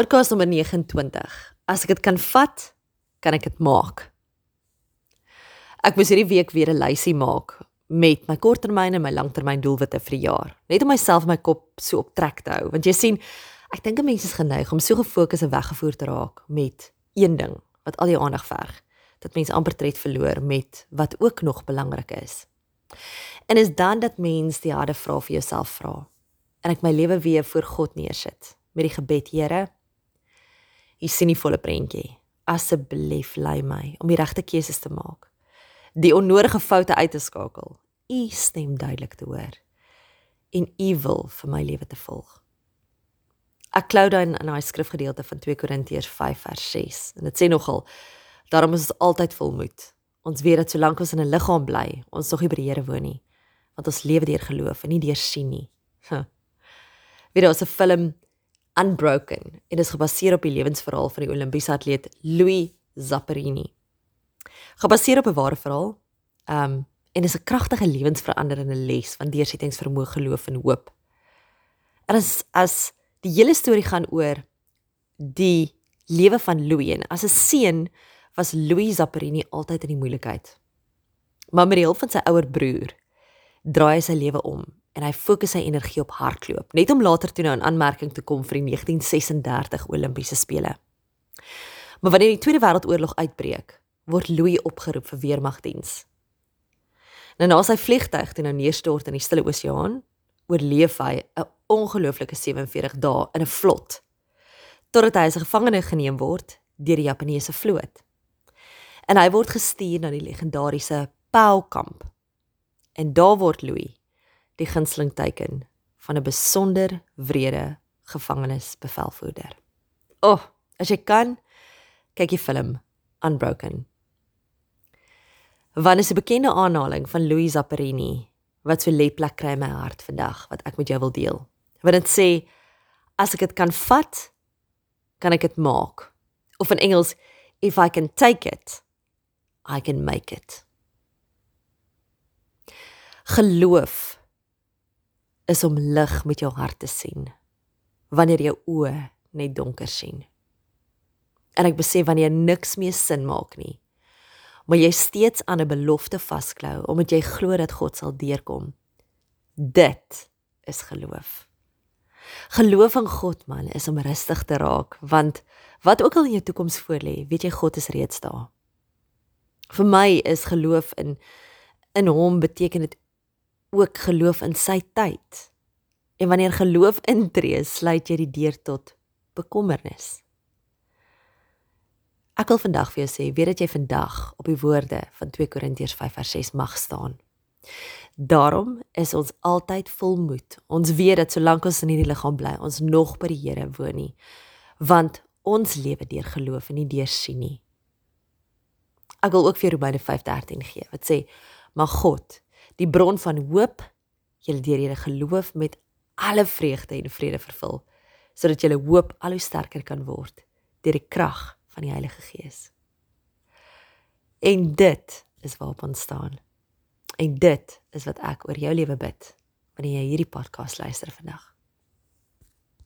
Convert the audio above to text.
Podcast nommer 29. As ek dit kan vat, kan ek dit maak. Ek moes hierdie week weer 'n lysie maak met my korttermyn en my langtermyn doelwitte vir die jaar. Net om myself my kop so op trek te hou, want jy sien, ek dink 'n mens is geneig om so gefokus en weggevoer te raak met een ding wat al jou aandag verg, dat mens amper tred verloor met wat ook nog belangrik is. En is dan dat mens die harde vrae vir jouself vra. En ek my lewe weer voor God neersit met die gebed, Here, U sien die volle prentjie. Asseblief lei my om die regte keuses te maak. Die onnodige foute uit te skakel. U stem duidelik te hoor en U wil vir my lewe te volg. Ek klou dan in daai skrifgedeelte van 2 Korintiërs 5 vers 6 en dit sê nogal daarom is ons altyd volmoed. Ons weet dat solank ons in 'n liggaam bly, ons nog nie by die Here woon nie, want ons lewe deur geloof en nie deur sien nie. Huh. Weer daar's 'n film Unbroken en is gebaseer op die lewensverhaal van die Olimpiese atleet Louis Zapparini. Gebaseer op 'n ware verhaal, ehm um, en is 'n kragtige lewensveranderende les van deursettingsvermoë, geloof en hoop. En as as die hele storie gaan oor die lewe van Louis en as 'n seun was Louis Zapparini altyd in die moeilikheid. Maar met die hulp van sy ouer broer draai hy sy lewe om en hy fokus sy energie op hardloop, net om later toe nou in aanmerking te kom vir die 1936 Olimpiese spele. Maar wanneer die Tweede Wêreldoorlog uitbreek, word Louis opgeroep vir weermagdiens. Nou na sy vliegtuig toe nou neerstort in die Stille Oseaan, oorleef hy 'n ongelooflike 47 dae in 'n vlot totdat hy as 'n gevangene geneem word deur die Japaneese vloot. En hy word gestuur na die legendariese Pau kamp. En daar word Louis die gunsteling teken van 'n besonder wrede gevangenisbevelvoerder. O, oh, as jy kan, kyk die film Unbroken. Wanneer is 'n bekende aanhaling van Louis Zapparini wat so lê plek kry in my hart vandag wat ek met jou wil deel. Wat dit sê as ek dit kan vat, kan ek dit maak. Of in Engels if I can take it, I can make it. Geloof is om lig met jou hart te sien wanneer jou oë net donker sien. En ek besef wanneer niks meer sin maak nie, maar jy steeds aan 'n belofte vasklou omdat jy glo dat God sal deurkom. Dit is geloof. Geloof in God man is om rustig te raak want wat ook al in jou toekoms voorlê, weet jy God is reeds daar. Vir my is geloof in in hom beteken dit ook geloof in sy tyd. En wanneer geloof intree, sluit jy die deur tot bekommernis. Ek wil vandag vir jou sê, weet dat jy vandag op die woorde van 2 Korintiërs 5:6 mag staan. Daarom is ons altyd volmoed. Ons weet dat solank ons in hierdie liggaam bly, ons nog by die Here woon nie, want ons lewe deur geloof en nie deur sien nie. Ek wil ook vir Romeine 5:13 gee wat sê: "Maar God die bron van hoop julle deur julle geloof met alle vreugde en vrede vervul sodat julle hoop al hoe sterker kan word deur die krag van die Heilige Gees. En dit is waarop ons staan. En dit is wat ek oor jou lewe bid wanneer jy hierdie podcast luister vandag.